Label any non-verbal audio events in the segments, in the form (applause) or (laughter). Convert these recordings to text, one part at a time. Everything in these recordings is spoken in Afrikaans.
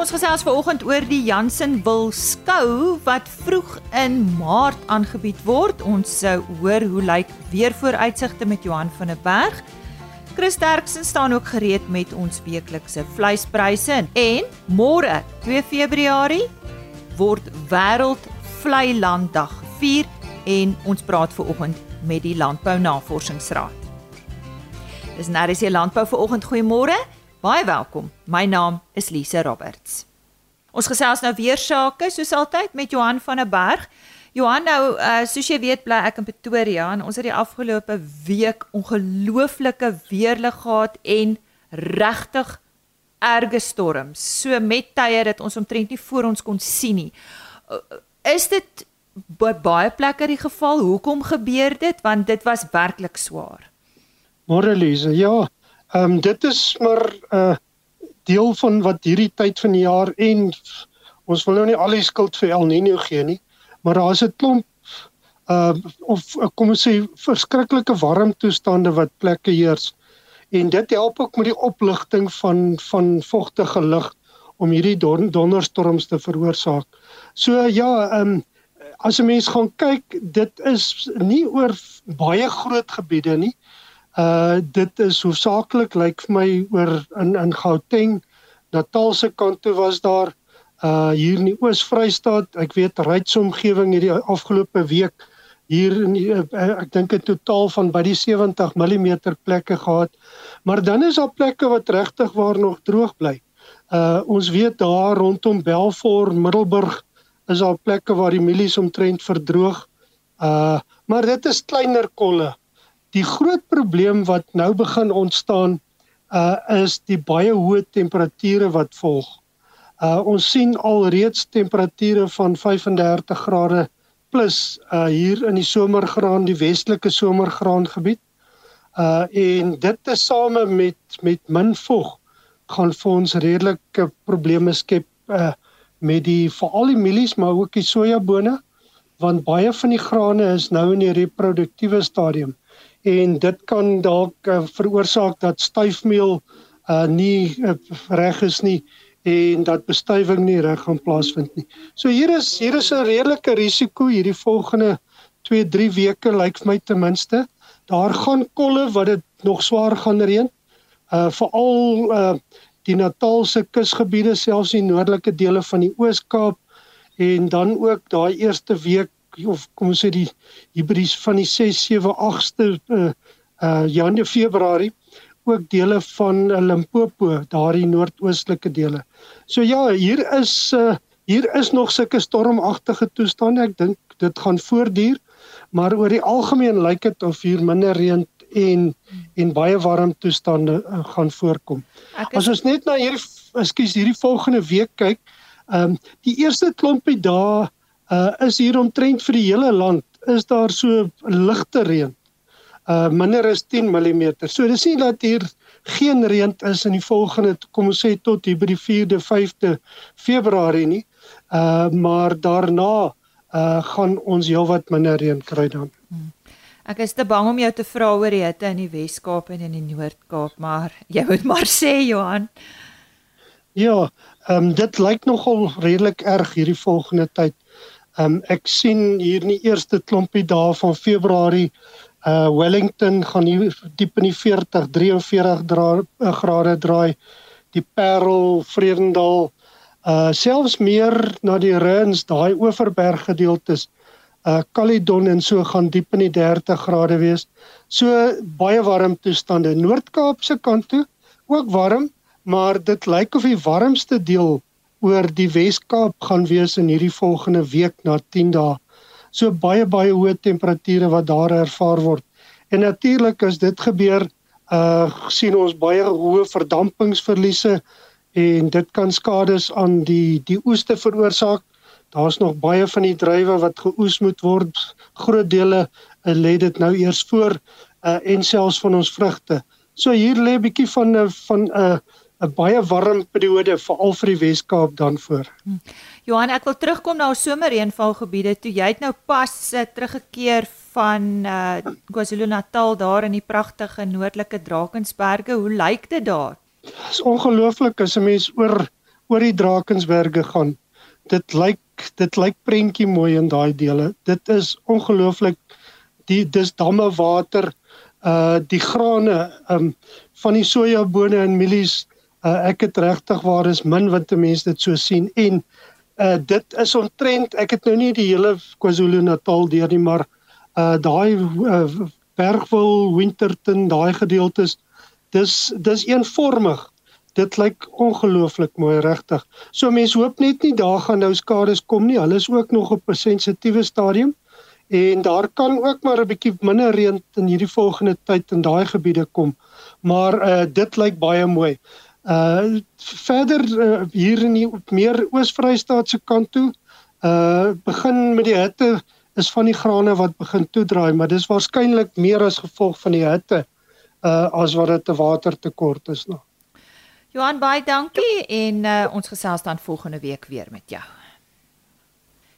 Ons gesels vanoggend oor die Jansenwil skou wat vroeg in Maart aangebied word. Ons sou hoor hoe lyk weer vooruitsigte met Johan van der Berg. Chris Derksen staan ook gereed met ons weeklikse vleispryse en môre 2 Februarie word wêreld vleilanddag gevier en ons praat vanoggend met die Landbou Navorsingsraad. Dis Naris se landbou vanoggend goeiemôre. Baie welkom. My naam is Lise Roberts. Ons gesels nou weer sake soos altyd met Johan van der Berg. Johan nou uh, soos jy weet bly ek in Pretoria en ons het die afgelope week ongelooflike weerlig gehad en regtig erge storms. So met tye dat ons omtrent nie voor ons kon sien nie. Uh, is dit by baie plekke die geval? Hoekom gebeur dit? Want dit was werklik swaar. Môre Lise, ja, Ehm um, dit is maar 'n uh, deel van wat hierdie tyd van die jaar en ons wil nou nie al die skuld vir El Niño gee nie, maar daar is 'n klomp uh of kom ons sê verskriklike warm toestande wat plekke heers. En dit help ook met die opligting van van vogtige lug om hierdie don, donderstorms te veroorsaak. So ja, ehm um, as 'n mens gaan kyk, dit is nie oor baie groot gebiede nie. Uh dit is hoofsaaklik lyk like vir my oor in in Gauteng, Natal se kant toe was daar uh hier in die Oos-Vrystaat, ek weet Ryds omgewing hierdie afgelope week hier in die, uh, ek dink 'n totaal van by die 70 mm plekke gehad. Maar dan is daar plekke wat regtig waar nog droog bly. Uh ons weet daar rondom Belfort, Middelburg is daar plekke waar die mielies omtrent verdroog. Uh maar dit is kleiner kolle. Die groot probleem wat nou begin ontstaan uh is die baie hoë temperature wat volg. Uh ons sien al reeds temperature van 35 grade plus uh hier in die somergraan, die westelike somergraangebied. Uh en dit is same met met min vog gaan vir ons redelike probleme skep uh met die veral die mielies maar ook die sojabone want baie van die grane is nou in die reproduktiewe stadium en dit kan dalk uh, veroorsaak dat styfmeel uh nie uh, reg is nie en dat bestuiving nie reg gaan plaasvind nie. So hier is hier is 'n redelike risiko hierdie volgende 2-3 weke lyk vir my ten minste. Daar gaan kolle wat dit nog swaar gaan reën. Uh veral uh die Natalse kusgebiede selfs die noordelike dele van die Oos-Kaap en dan ook daai eerste week of kom ons sê die hybris van die 6 7 8ste uh uh Januarie Februarie ook dele van uh, Limpopo, daardie noordoostelike dele. So ja, hier is uh hier is nog sulke stormagtige toestande. Ek dink dit gaan voortduur, maar oor die algemeen lyk dit of hier minder reën en en baie warm toestande uh, gaan voorkom. Is... As ons net na hierdie ekskuus hierdie volgende week kyk, ehm um, die eerste klompie dae uh is hier omtrent vir die hele land is daar so ligte reën. Uh minder as 10 mm. So dis nie dat hier geen reën is in die volgende kom ons sê tot hier by die 4de 5de Februarie nie. Uh maar daarna uh gaan ons heelwat minder reën kry dan. Hmm. Ek is te bang om jou te vra oor die hitte in die Wes-Kaap en in die Noord-Kaap, maar jy moet maar (laughs) sê Johan. Ja, ehm um, dit lyk nogal redelik erg hierdie volgende tyd. Um ek sien hier in die eerste klompie dae van Februarie uh Wellington gaan hier diep in die 40 43 dra, uh, grade draai. Die Parel, Vredendal uh selfs meer na die Rens, daai Oeverberg gedeeltes. Uh Caledon en so gaan diep in die 30 grade wees. So baie warm toestande. Noord-Kaap se kant toe ook warm, maar dit lyk of die warmste deel oor die Wes-Kaap gaan wees in hierdie volgende week na 10 dae. So baie baie hoë temperature wat daar ervaar word. En natuurlik as dit gebeur, uh sien ons baie hoë verdampingsverliese en dit kan skades aan die die oeste veroorsaak. Daar's nog baie van die druiwe wat geoes moet word. Groot dele uh, lê dit nou eers voor uh en selfs van ons vrugte. So hier lê 'n bietjie van 'n van 'n uh, 'n baie warm periode veral vir die Wes-Kaap dan voor. Hm. Johan, ek wil terugkom na ons somerreënvalgebiede. Toe jy het nou pas uh, teruggekeer van uh, KwaZulu-Natal daar in die pragtige noordelike Drakensberge. Hoe lyk dit daar? Dit is ongelooflik as 'n mens oor oor die Drakensberge gaan. Dit lyk dit lyk prentjie mooi in daai dele. Dit is ongelooflik die dis damme water uh die grane um van die sojabone en mielies uh, ek het regtig waar is min wat mense dit so sien en uh dit is ontrent ek het nou nie die hele KwaZulu-Natal deur nie maar uh daai uh, Bergwil, Winterton, daai gedeeltes dis dis eenvormig. Dit lyk ongelooflik mooi regtig. So mense hoop net nie daar gaan nou skades kom nie. Hulle is ook nog op 'n sensitiewe stadium en daar kan ook maar 'n bietjie minder reën in hierdie volgende tyd in daai gebiede kom. Maar uh dit lyk baie mooi. Uh verder uh, hier in die meer Oos-Vrystaat se kant toe, uh begin met die hitte is van die grane wat begin toedraai, maar dis waarskynlik meer as gevolg van die hitte uh as wat dit 'n watertekort is nog. Johan baie dankie en uh, ons gesels dan volgende week weer met jou.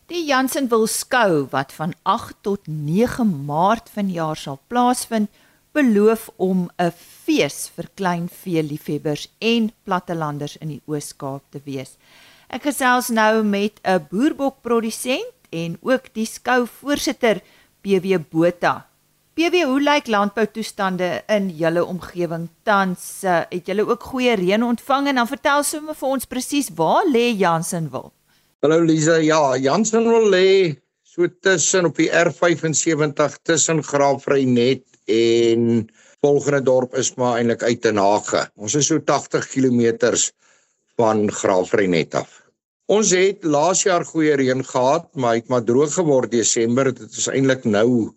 Die Jansen wil skou wat van 8 tot 9 Maart vanjaar sal plaasvind, beloof om 'n fees vir kleinvee liefhebbers en plattelanders in die Oos-Kaap te wees. Ek gesels nou met 'n boerbokprodusent en ook die skou voorsitter PW Botha. PW, hoe lyk landboutoestande in julle omgewing tans? Uh, het julle ook goeie reën ontvang en dan vertel sommer vir ons presies waar lê Jansenwil? Hallo Lize, ja, Jansenwil lê so tussen op die R75 tussen Graafrynet en volgende dorp is maar eintlik uit in Hage. Ons is so 80 km van Graafrynet af. Ons het laas jaar goeie reën gehad, maar het maar droog geword Desember. Dit is eintlik nou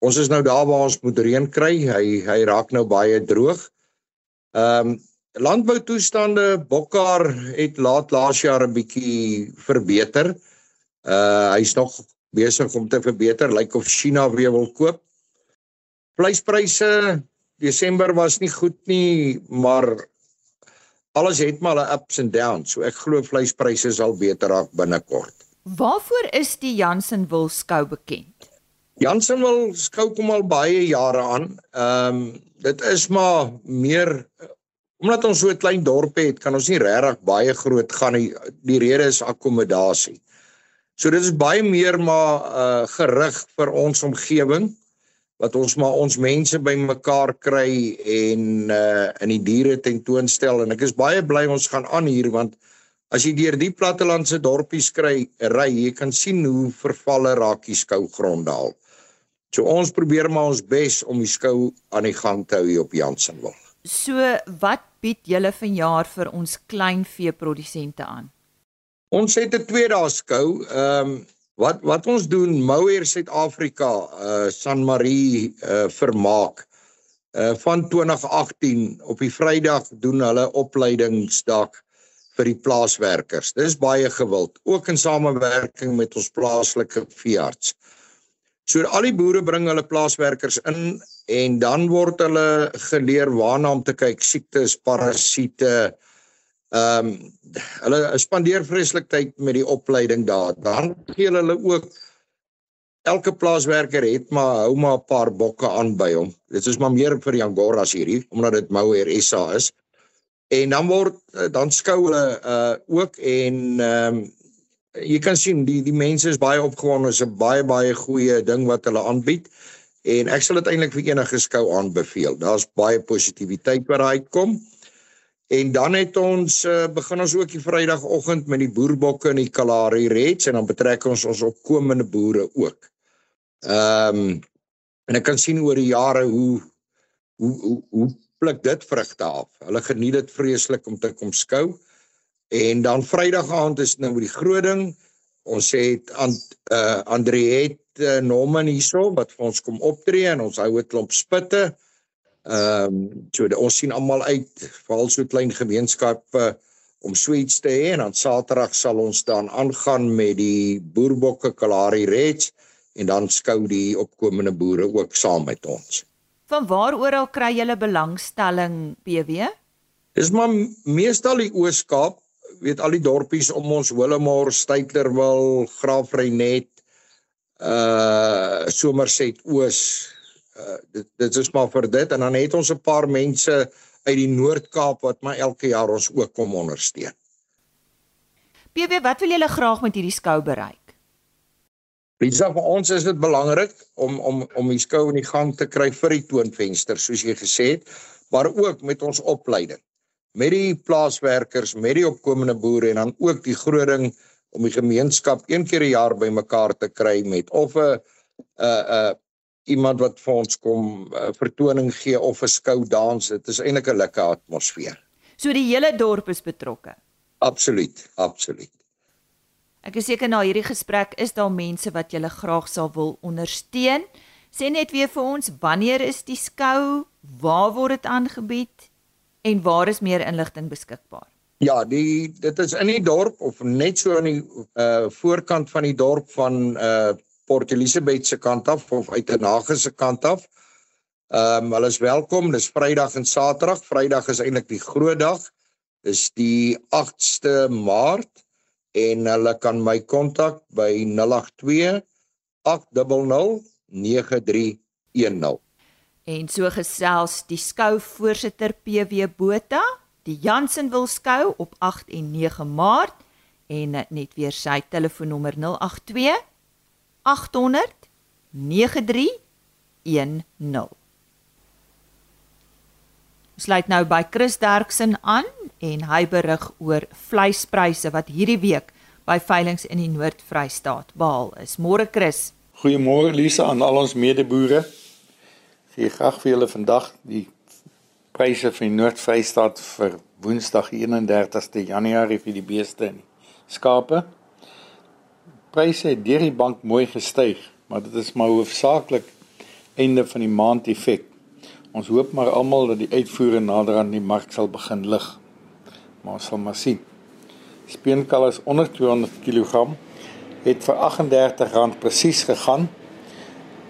ons is nou daar waar ons moet reën kry. Hy hy raak nou baie droog. Ehm um, landboutoestande Bokkar het laat laas jaar 'n bietjie verbeter. Uh hy's nog besig om te verbeter. Lyk like of China weer wil koop. Vleispryse Desember was nie goed nie, maar alles het maar 'n ups and downs. So ek glo vleispryse sal beter raak binnekort. Waarvoor is die Jansen wil skou bekend? Jansen wil skou kom al baie jare aan. Ehm um, dit is maar meer omdat ons so 'n klein dorp het, kan ons nie regtig baie groot gaan nie. Die rede is akkommodasie. So dit is baie meer maar uh gerig vir ons omgewing wat ons maar ons mense bymekaar kry en uh in die diere tentoonstel en ek is baie bly ons gaan aan hier want as jy deur die plattelandse dorpies kry ry jy kan sien hoe vervalle raak die skougronde al. So ons probeer maar ons bes om die skou aan die gang te hou hier op Jansenwil. So wat bied julle vanjaar vir ons kleinvee produsente aan? Ons het 'n twee dae skou. Ehm um, Wat wat ons doen Mouer Suid-Afrika uh San Marie uh vermaak uh van 2018 op die Vrydag doen hulle opleidingsdag vir die plaaswerkers. Dis baie gewild, ook in samewerking met ons plaaslike veearts. So al die boere bring hulle plaaswerkers in en dan word hulle geleer waarna om te kyk siektes, parasiete, uh Ehm um, hulle spandeer vreeslik tyd met die opleiding daar. Dan gee hulle ook elke plaaswerker het maar hou maar 'n paar bokke aan by hom. Dit is maar meer vir die Angoras hierdie omdat dit Mouer SA is. En dan word dan skou hulle uh ook en ehm um, jy kan sien die die mense is baie opgewonde. Dit is 'n baie baie goeie ding wat hulle aanbied. En ek sal dit eintlik vir enige skou aanbeveel. Daar's baie positiwiteit wat daar uitkom. En dan het ons uh, begin ons ook die Vrydagoggend met die boerbokke en die Kalahari Reds en dan betrek ons ons opkomende boere ook. Ehm um, en ek kan sien oor die jare hoe hoe hoe, hoe pluk dit vrugte af. Hulle geniet dit vreeslik om te kom skou. En dan Vrydag aand is nou die groot ding. Ons het aan uh, eh, Andriet uh, Norman hierso wat vir ons kom optree en ons hou 'n klomp spitte. Ehm um, so ons sien almal uit veral so klein gemeenskappe om sweets te hê en dan Saterdag sal ons dan aangaan met die boerbokke Kalahari Reds en dan skou die opkomende boere ook saam met ons. Van waar oral kry julle belangstelling PW? Dis maar meestal die Oos-Kaap, weet al die dorpies om ons Willowmore, Stytlerwil, Graafrenet, uh Somerset Oos, uh, dit dit is maar vir dit en dan het ons 'n paar mense uit die Noord-Kaap wat maar elke jaar ons ook kom ondersteun. PW, wat wil julle graag met hierdie skou bereik? Lisa, vir ons is dit belangrik om om om die skou in die gang te kry vir die toonvenster soos jy gesê het, maar ook met ons opleiding. Met die plaaswerkers, met die opkomende boere en dan ook die groot ding om die gemeenskap een keer 'n jaar bymekaar te kry met of 'n 'n 'n iemand wat vir ons kom 'n vertoning gee of 'n skou dans. Dit is eintlik 'n lekker atmosfeer. So die hele dorp is betrokke. Absoluut, absoluut. Ek is seker na hierdie gesprek is daar mense wat julle graag sal wil ondersteun. Sê net weer vir ons, wanneer is die skou? Waar word dit aangebied? En waar is meer inligting beskikbaar? Ja, die dit is in die dorp of net so aan die uh voorkant van die dorp van uh Port Elizabeth se kant af of uit Tenage se kant af. Ehm um, hulle is welkom. Dis Vrydag en Saterdag. Vrydag is eintlik die groot dag. Dis die 8ste Maart en hulle kan my kontak by 082 800 9310. En so gesels die skou voorsitter PW Botha, die Jansen wil skou op 8 en 9 Maart en net weer sy telefoonnommer 082 800 9310. Sluit nou by Chris Derksen aan en hy berig oor vleispryse wat hierdie week by veilinge in die Noord-Vrystaat behaal is. Môre Chris. Goeiemôre Lisa aan al ons medeboere. Gee graag vir julle vandag die pryse vir die Noord-Vrystaat vir Woensdag 31ste Januarie vir die beeste en skape. Pryse het deur die bank mooi gestyg, maar dit is maar hoofsaaklik einde van die maand effek. Ons hoop maar almal dat die uitvoere nader aan die mark sal begin lig. Maar ons sal maar sien. Speenkalvers onder 200 kg het vir R38 presies gegaan.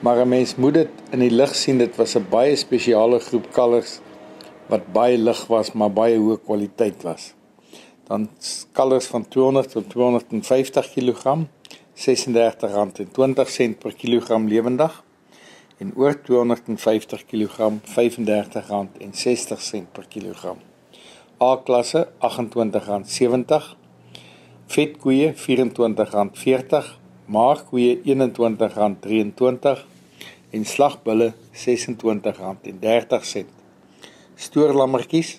Maar 'n mens moet dit in die lig sien dit was 'n baie spesiale groep kalvers wat baie lig was maar baie hoë kwaliteit was. Dan kalvers van 200 tot 250 kg R36.20 per kilogram lewendig en oor 250 kg R35.60 per kilogram. A klasse R28.70, vetkoeie R24.40, maagkoeie R21.23 en slagbulle R26.30. Stoorlammetjies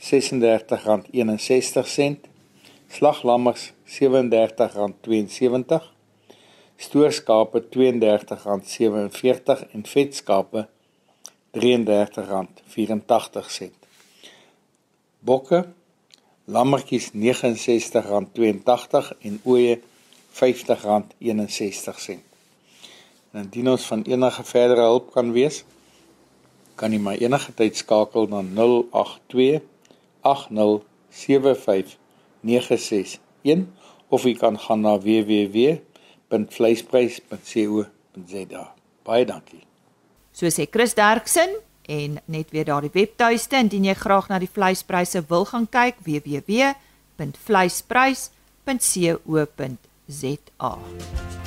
R36.61, slaglammers R37.72 stoorskape R32.47 en vetskape R33.84. Bokke lammetjies R69.82 en ooe R50.61. En indien ons van enige verdere hulp kan wees, kan jy my enige tyd skakel na 082 8075 961 of jy kan gaan na www www.vleisprys.co.za. Baie dankie. So sê Chris Derksen en net weer daardie webtuiste indien jy graag na die vleispryse wil gaan kyk www.vleisprys.co.za.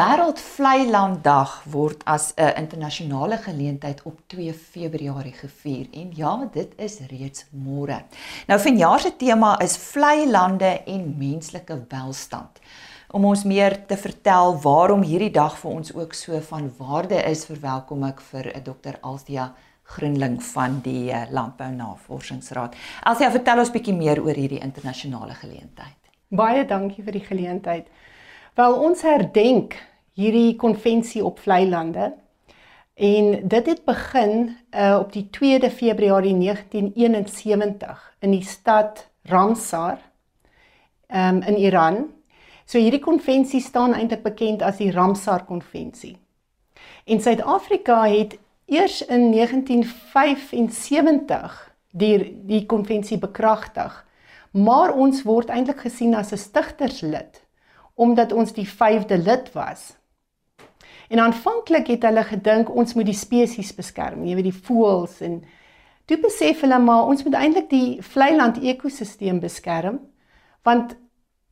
Wêreldvleilanddag word as 'n internasionale geleentheid op 2 Februarie gevier en ja, dit is reeds môre. Nou vanjaar se tema is vleilande en menslike welstand. Om ons meer te vertel waarom hierdie dag vir ons ook so van waarde is, verwelkom ek vir 'n Dr. Alsia Groenling van die eh, Landbou Navorsingsraad. Alsia, vertel ons bietjie meer oor hierdie internasionale geleentheid. Baie dankie vir die geleentheid. Wel ons herdenk hierdie konvensie op vlei lande en dit het begin uh, op die 2de Februarie 1971 in die stad Ramsar um, in Iran. So hierdie konvensie staan eintlik bekend as die Ramsar konvensie. En Suid-Afrika het eers in 1975 die die konvensie bekragtig. Maar ons word eintlik gesien as 'n stigterslid omdat ons die 5de lid was. En aanvanklik het hulle gedink ons moet die spesies beskerm, jy weet die voëls en toe besef hulle maar ons moet eintlik die vlei land ekosisteem beskerm want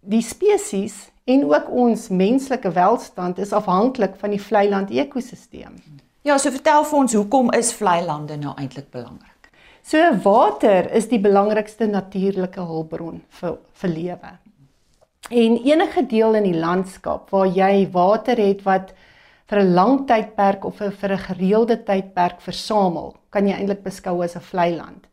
die spesies en ook ons menslike welstand is afhanklik van die vlei land ekosisteem. Ja, so vertel vir ons hoekom is vlei lande nou eintlik belangrik? So water is die belangrikste natuurlike hulpbron vir vir lewe. En enige deel in die landskap waar jy water het wat vir 'n lang tydperk of vir 'n gereelde tydperk versamel, kan jy eintlik beskou as 'n vlei land.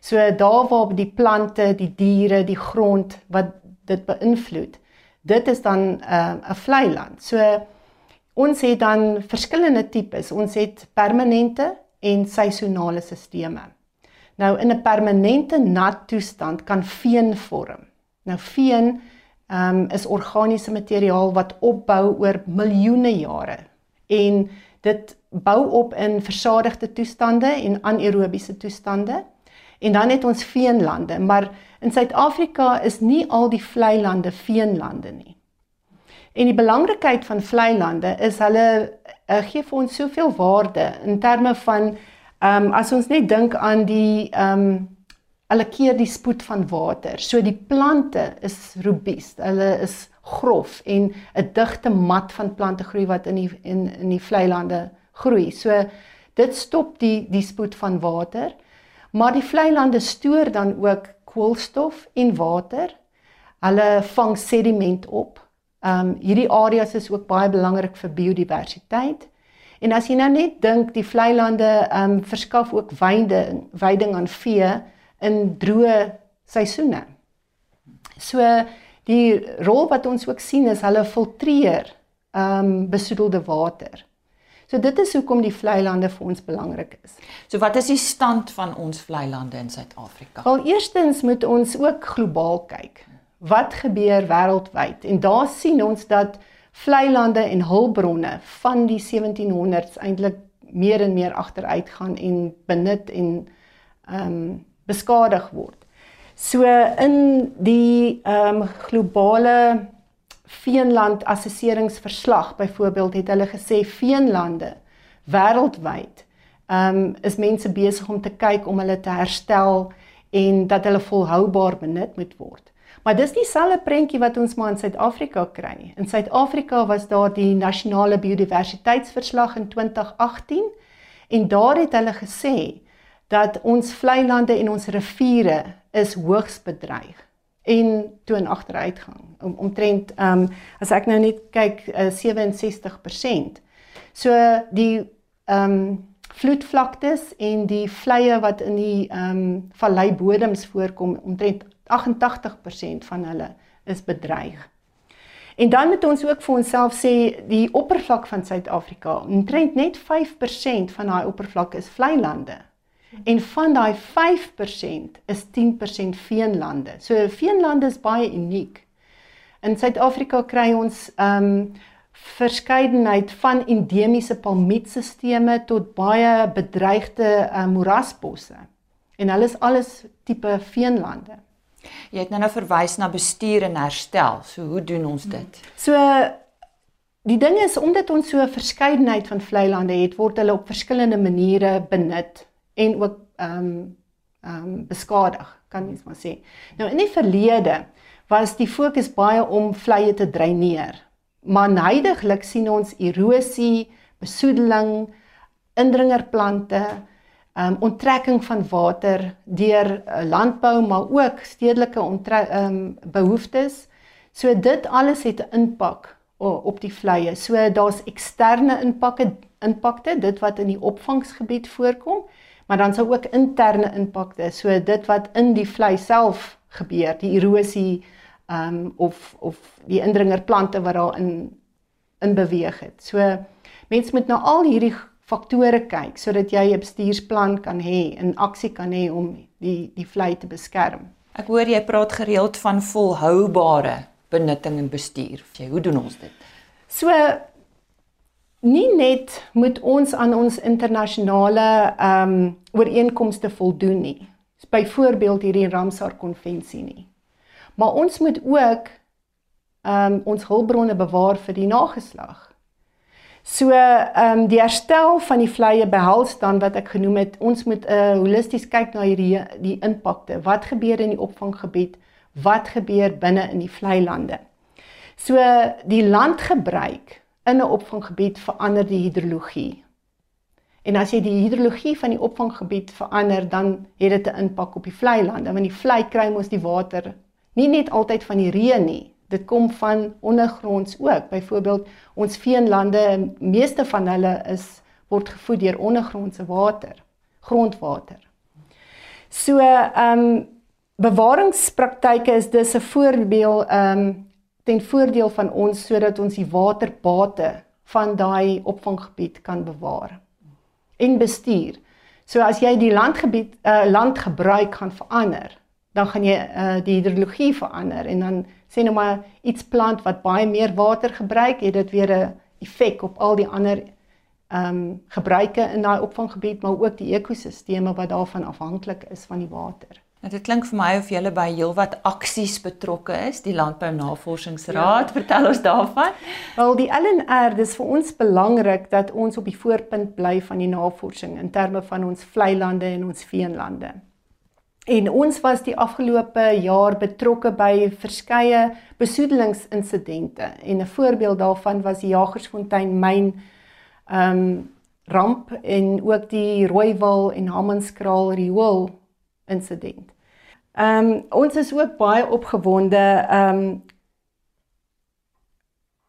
So daar waar die plante, die diere, die grond wat dit beïnvloed, dit is dan 'n uh, 'n vlei land. So ons het dan verskillende tipes. Ons het permanente en seisonale stelsels. Nou in 'n permanente nat toestand kan veen vorm. Nou veen um, is organiese materiaal wat opbou oor miljoene jare en dit bou op in versadigde toestande en anaerobiese toestande. En dan het ons veenlande, maar in Suid-Afrika is nie al die vlei lande veenlande nie. En die belangrikheid van vlei lande is hulle uh, gee vir ons soveel waarde in terme van Ehm um, as ons net dink aan die ehm um, hulle keer die spoed van water. So die plante is robuust. Hulle is grof en 'n digte mat van plante groei wat in die in in die vlei lande groei. So dit stop die die spoed van water. Maar die vlei lande stoor dan ook koolstof en water. Hulle vang sediment op. Ehm um, hierdie areas is ook baie belangrik vir biodiversiteit. En as jy nou net dink die vlei lande ehm um, verskaf ook weiding, weiding aan vee in droë seisoene. So die rol wat ons ook sien is hulle filtreer ehm um, besoedelde water. So dit is hoekom die vlei lande vir ons belangrik is. So wat is die stand van ons vlei lande in Suid-Afrika? Wel eerstens moet ons ook globaal kyk. Wat gebeur wêreldwyd? En daar sien ons dat vlei lande en hulpbronne van die 1700s eintlik meer en meer agteruit gaan en benut en ehm um, beskadig word. So in die ehm um, globale veenland assesseringsverslag byvoorbeeld het hulle gesê veenlande wêreldwyd ehm um, is mense besig om te kyk om hulle te herstel en dat hulle volhoubaar benut moet word. Maar dis dieselfde prentjie wat ons maar in Suid-Afrika kry. In Suid-Afrika was daar die nasionale biodiversiteitsverslag in 2018 en daar het hulle gesê dat ons vlei lande en ons riviere is hoogs bedreig en toe in agteruitgang. Om, omtrent ehm um, as ek nou net kyk uh, 67%. So die ehm um, vloedvlaktes en die vleie wat in die ehm um, valleibodems voorkom omtrent 88% van hulle is bedreig. En dan moet ons ook vir onsself sê die oppervlak van Suid-Afrika, omtrent net 5% van daai oppervlak is vlei lande. En van daai 5% is 10% veenlande. So veenlande is baie uniek. In Suid-Afrika kry ons ehm um, verskeidenheid van endemiese palmietstelsels tot baie bedreigde uh, moerasbosse. En hulle is alles tipe veenlande. Jy het nou nou verwys na bestuur en herstel. So hoe doen ons dit? So die ding is omdat ons so 'n verskeidenheid van vlei lande het, word hulle op verskillende maniere benut en ook ehm um, ehm um, beskadig, kan mens maar sê. Nou in die verlede was die fokus baie om vleie te dreineer. Maar heidaglik sien ons erosie, besoedeling, indringerplante, um onttrekking van water deur uh, landbou maar ook stedelike um behoeftes. So dit alles het 'n impak op die vleie. So daar's eksterne impakke impakte, dit wat in die opvangsgebied voorkom, maar dan sou ook interne impakte, so dit wat in die vlei self gebeur, die erosie um of of die indringerplante wat daar in in beweeg het. So mense moet nou al hierdie faktore kyk sodat jy 'n bestuursplan kan hê en aksie kan hê om die die vlei te beskerm. Ek hoor jy praat gereeld van volhoubare benutting en bestuur. Jy, hoe doen ons dit? So nie net moet ons aan ons internasionale ehm um, ooreenkomste voldoen nie. Byvoorbeeld hierdie Ramsar konvensie nie. Maar ons moet ook ehm um, ons hulpbronne bewaar vir die nageslag. So ehm um, die herstel van die vleie behels dan wat ek genoem het, ons moet 'n uh, holisties kyk na hierdie die impakte. Wat gebeur in die opvanggebied? Wat gebeur binne in die vlei lande? So die landgebruik in 'n opvanggebied verander die hidrologie. En as jy die hidrologie van die opvanggebied verander, dan het dit 'n impak op die vlei lande, want die vlei kry mos die water nie net altyd van die reën nie. Dit kom van ondergronds ook. Byvoorbeeld ons veenlande, meeste van hulle is word gevoed deur ondergrondse water, grondwater. So, ehm um, bewaringspraktyke is dus 'n voorbeeld ehm um, ten voordeel van ons sodat ons die waterbate van daai opvanggebied kan bewaar en bestuur. So as jy die landgebied uh, landgebruik gaan verander, dan gaan jy uh, die hidrologie verander en dan sê nou maar iets plant wat baie meer water gebruik, het dit weer 'n effek op al die ander ehm um, gebruike in daai opvanggebied, maar ook die ekosisteme wat daarvan afhanklik is van die water. Nou, dit klink vir my of jy by heelwat aksies betrokke is, die Landbou Navorsingsraad. Ja. Vertel ons daarvan. Wel, die LNR, dis vir ons belangrik dat ons op die voorpunt bly van die navorsing in terme van ons vlei lande en ons veenlande. En ons was die afgelope jaar betrokke by verskeie besoedelingsinsidente en 'n voorbeeld daarvan was die Jagersfontein myn ehm um, ramp en ook die Rooiwal en Hammanskraal riool insident. Ehm um, ons is ook baie opgewonde ehm um,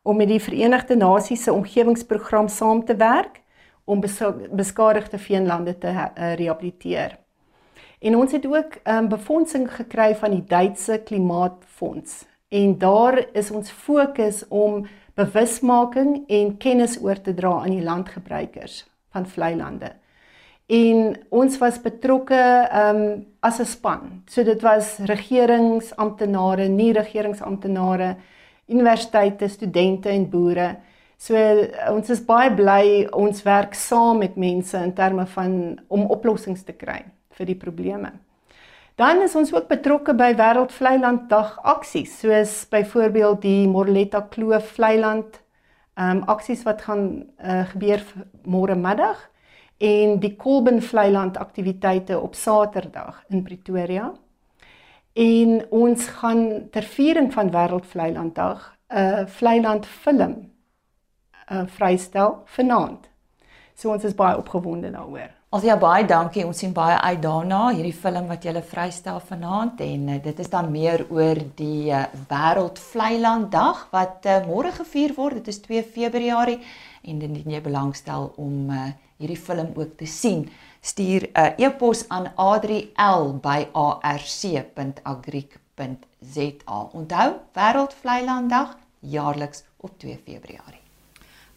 om met die Verenigde Nasies se omgewingsprogram saam te werk om beskadigde veenlande te uh, rehabiliteer. En ons het ook ehm um, befondsing gekry van die Duitse Klimaatfonds en daar is ons fokus om bewusmaking en kennis oor te dra aan die landgebruikers van vlei lande. En ons was betrokke um as 'n span. So dit was regeringsamptenare, nie regeringsamptenare, universiteite, studente en boere. So ons is baie bly ons werk saam met mense in terme van om oplossings te kry vir die probleme. Dan is ons ook betrokke by Wêreld Vleiland Dag aksies, soos byvoorbeeld die Morletta Kloof Vleiland ehm um, aksies wat gaan uh, gebeur môre middag en die Kolben Vleiland aktiwiteite op Saterdag in Pretoria. En ons gaan ter viering van Wêreld Vleiland Dag 'n uh, Vleiland film uh, vrystel vanaand. So ons is baie opgewonde daaroor. Alsia baie dankie. Ons sien baie uit daarna hierdie film wat jy vrystel vanaand en uh, dit is dan meer oor die Wêreld Vleiland Dag wat uh, môre gevier word. Dit is 2 Februarie en indien jy belangstel om uh, hierdie film ook te sien, stuur 'n uh, e-pos aan adriel@arc.agric.za. Onthou, Wêreld Vleiland Dag jaarliks op 2 Februarie.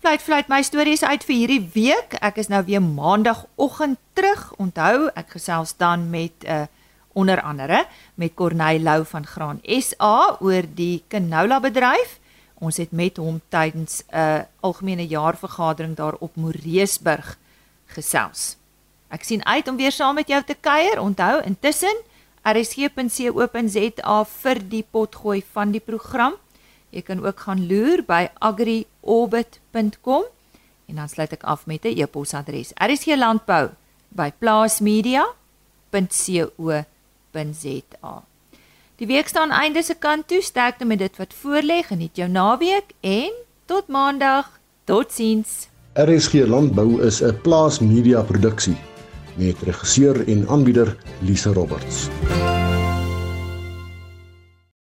Fluit fluit my stories uit vir hierdie week. Ek is nou weer maandagooggend terug. Onthou, ek gesels dan met 'n uh, onder andere met Corneil Lou van Graan SA oor die canola bedryf. Ons het met hom tydens 'n uh, algemene jaarvergadering daar op Moreesburg gesels. Ek sien uit om weer saam met jou te kuier. Onthou, intussen rsg.co.za vir die potgooi van die program. Jy kan ook gaan loer by agriorbit.com en dan sluit ek af met 'n e-posadres. rsglandbou@plaasmedia.co.za. Die week staan einde se kant toe. Sterkte met dit wat voorlê. Geniet jou naweek en tot maandag. Totsiens. RSG Landbou is 'n plaasmedia produksie met regisseur en aanbieder Lise Roberts.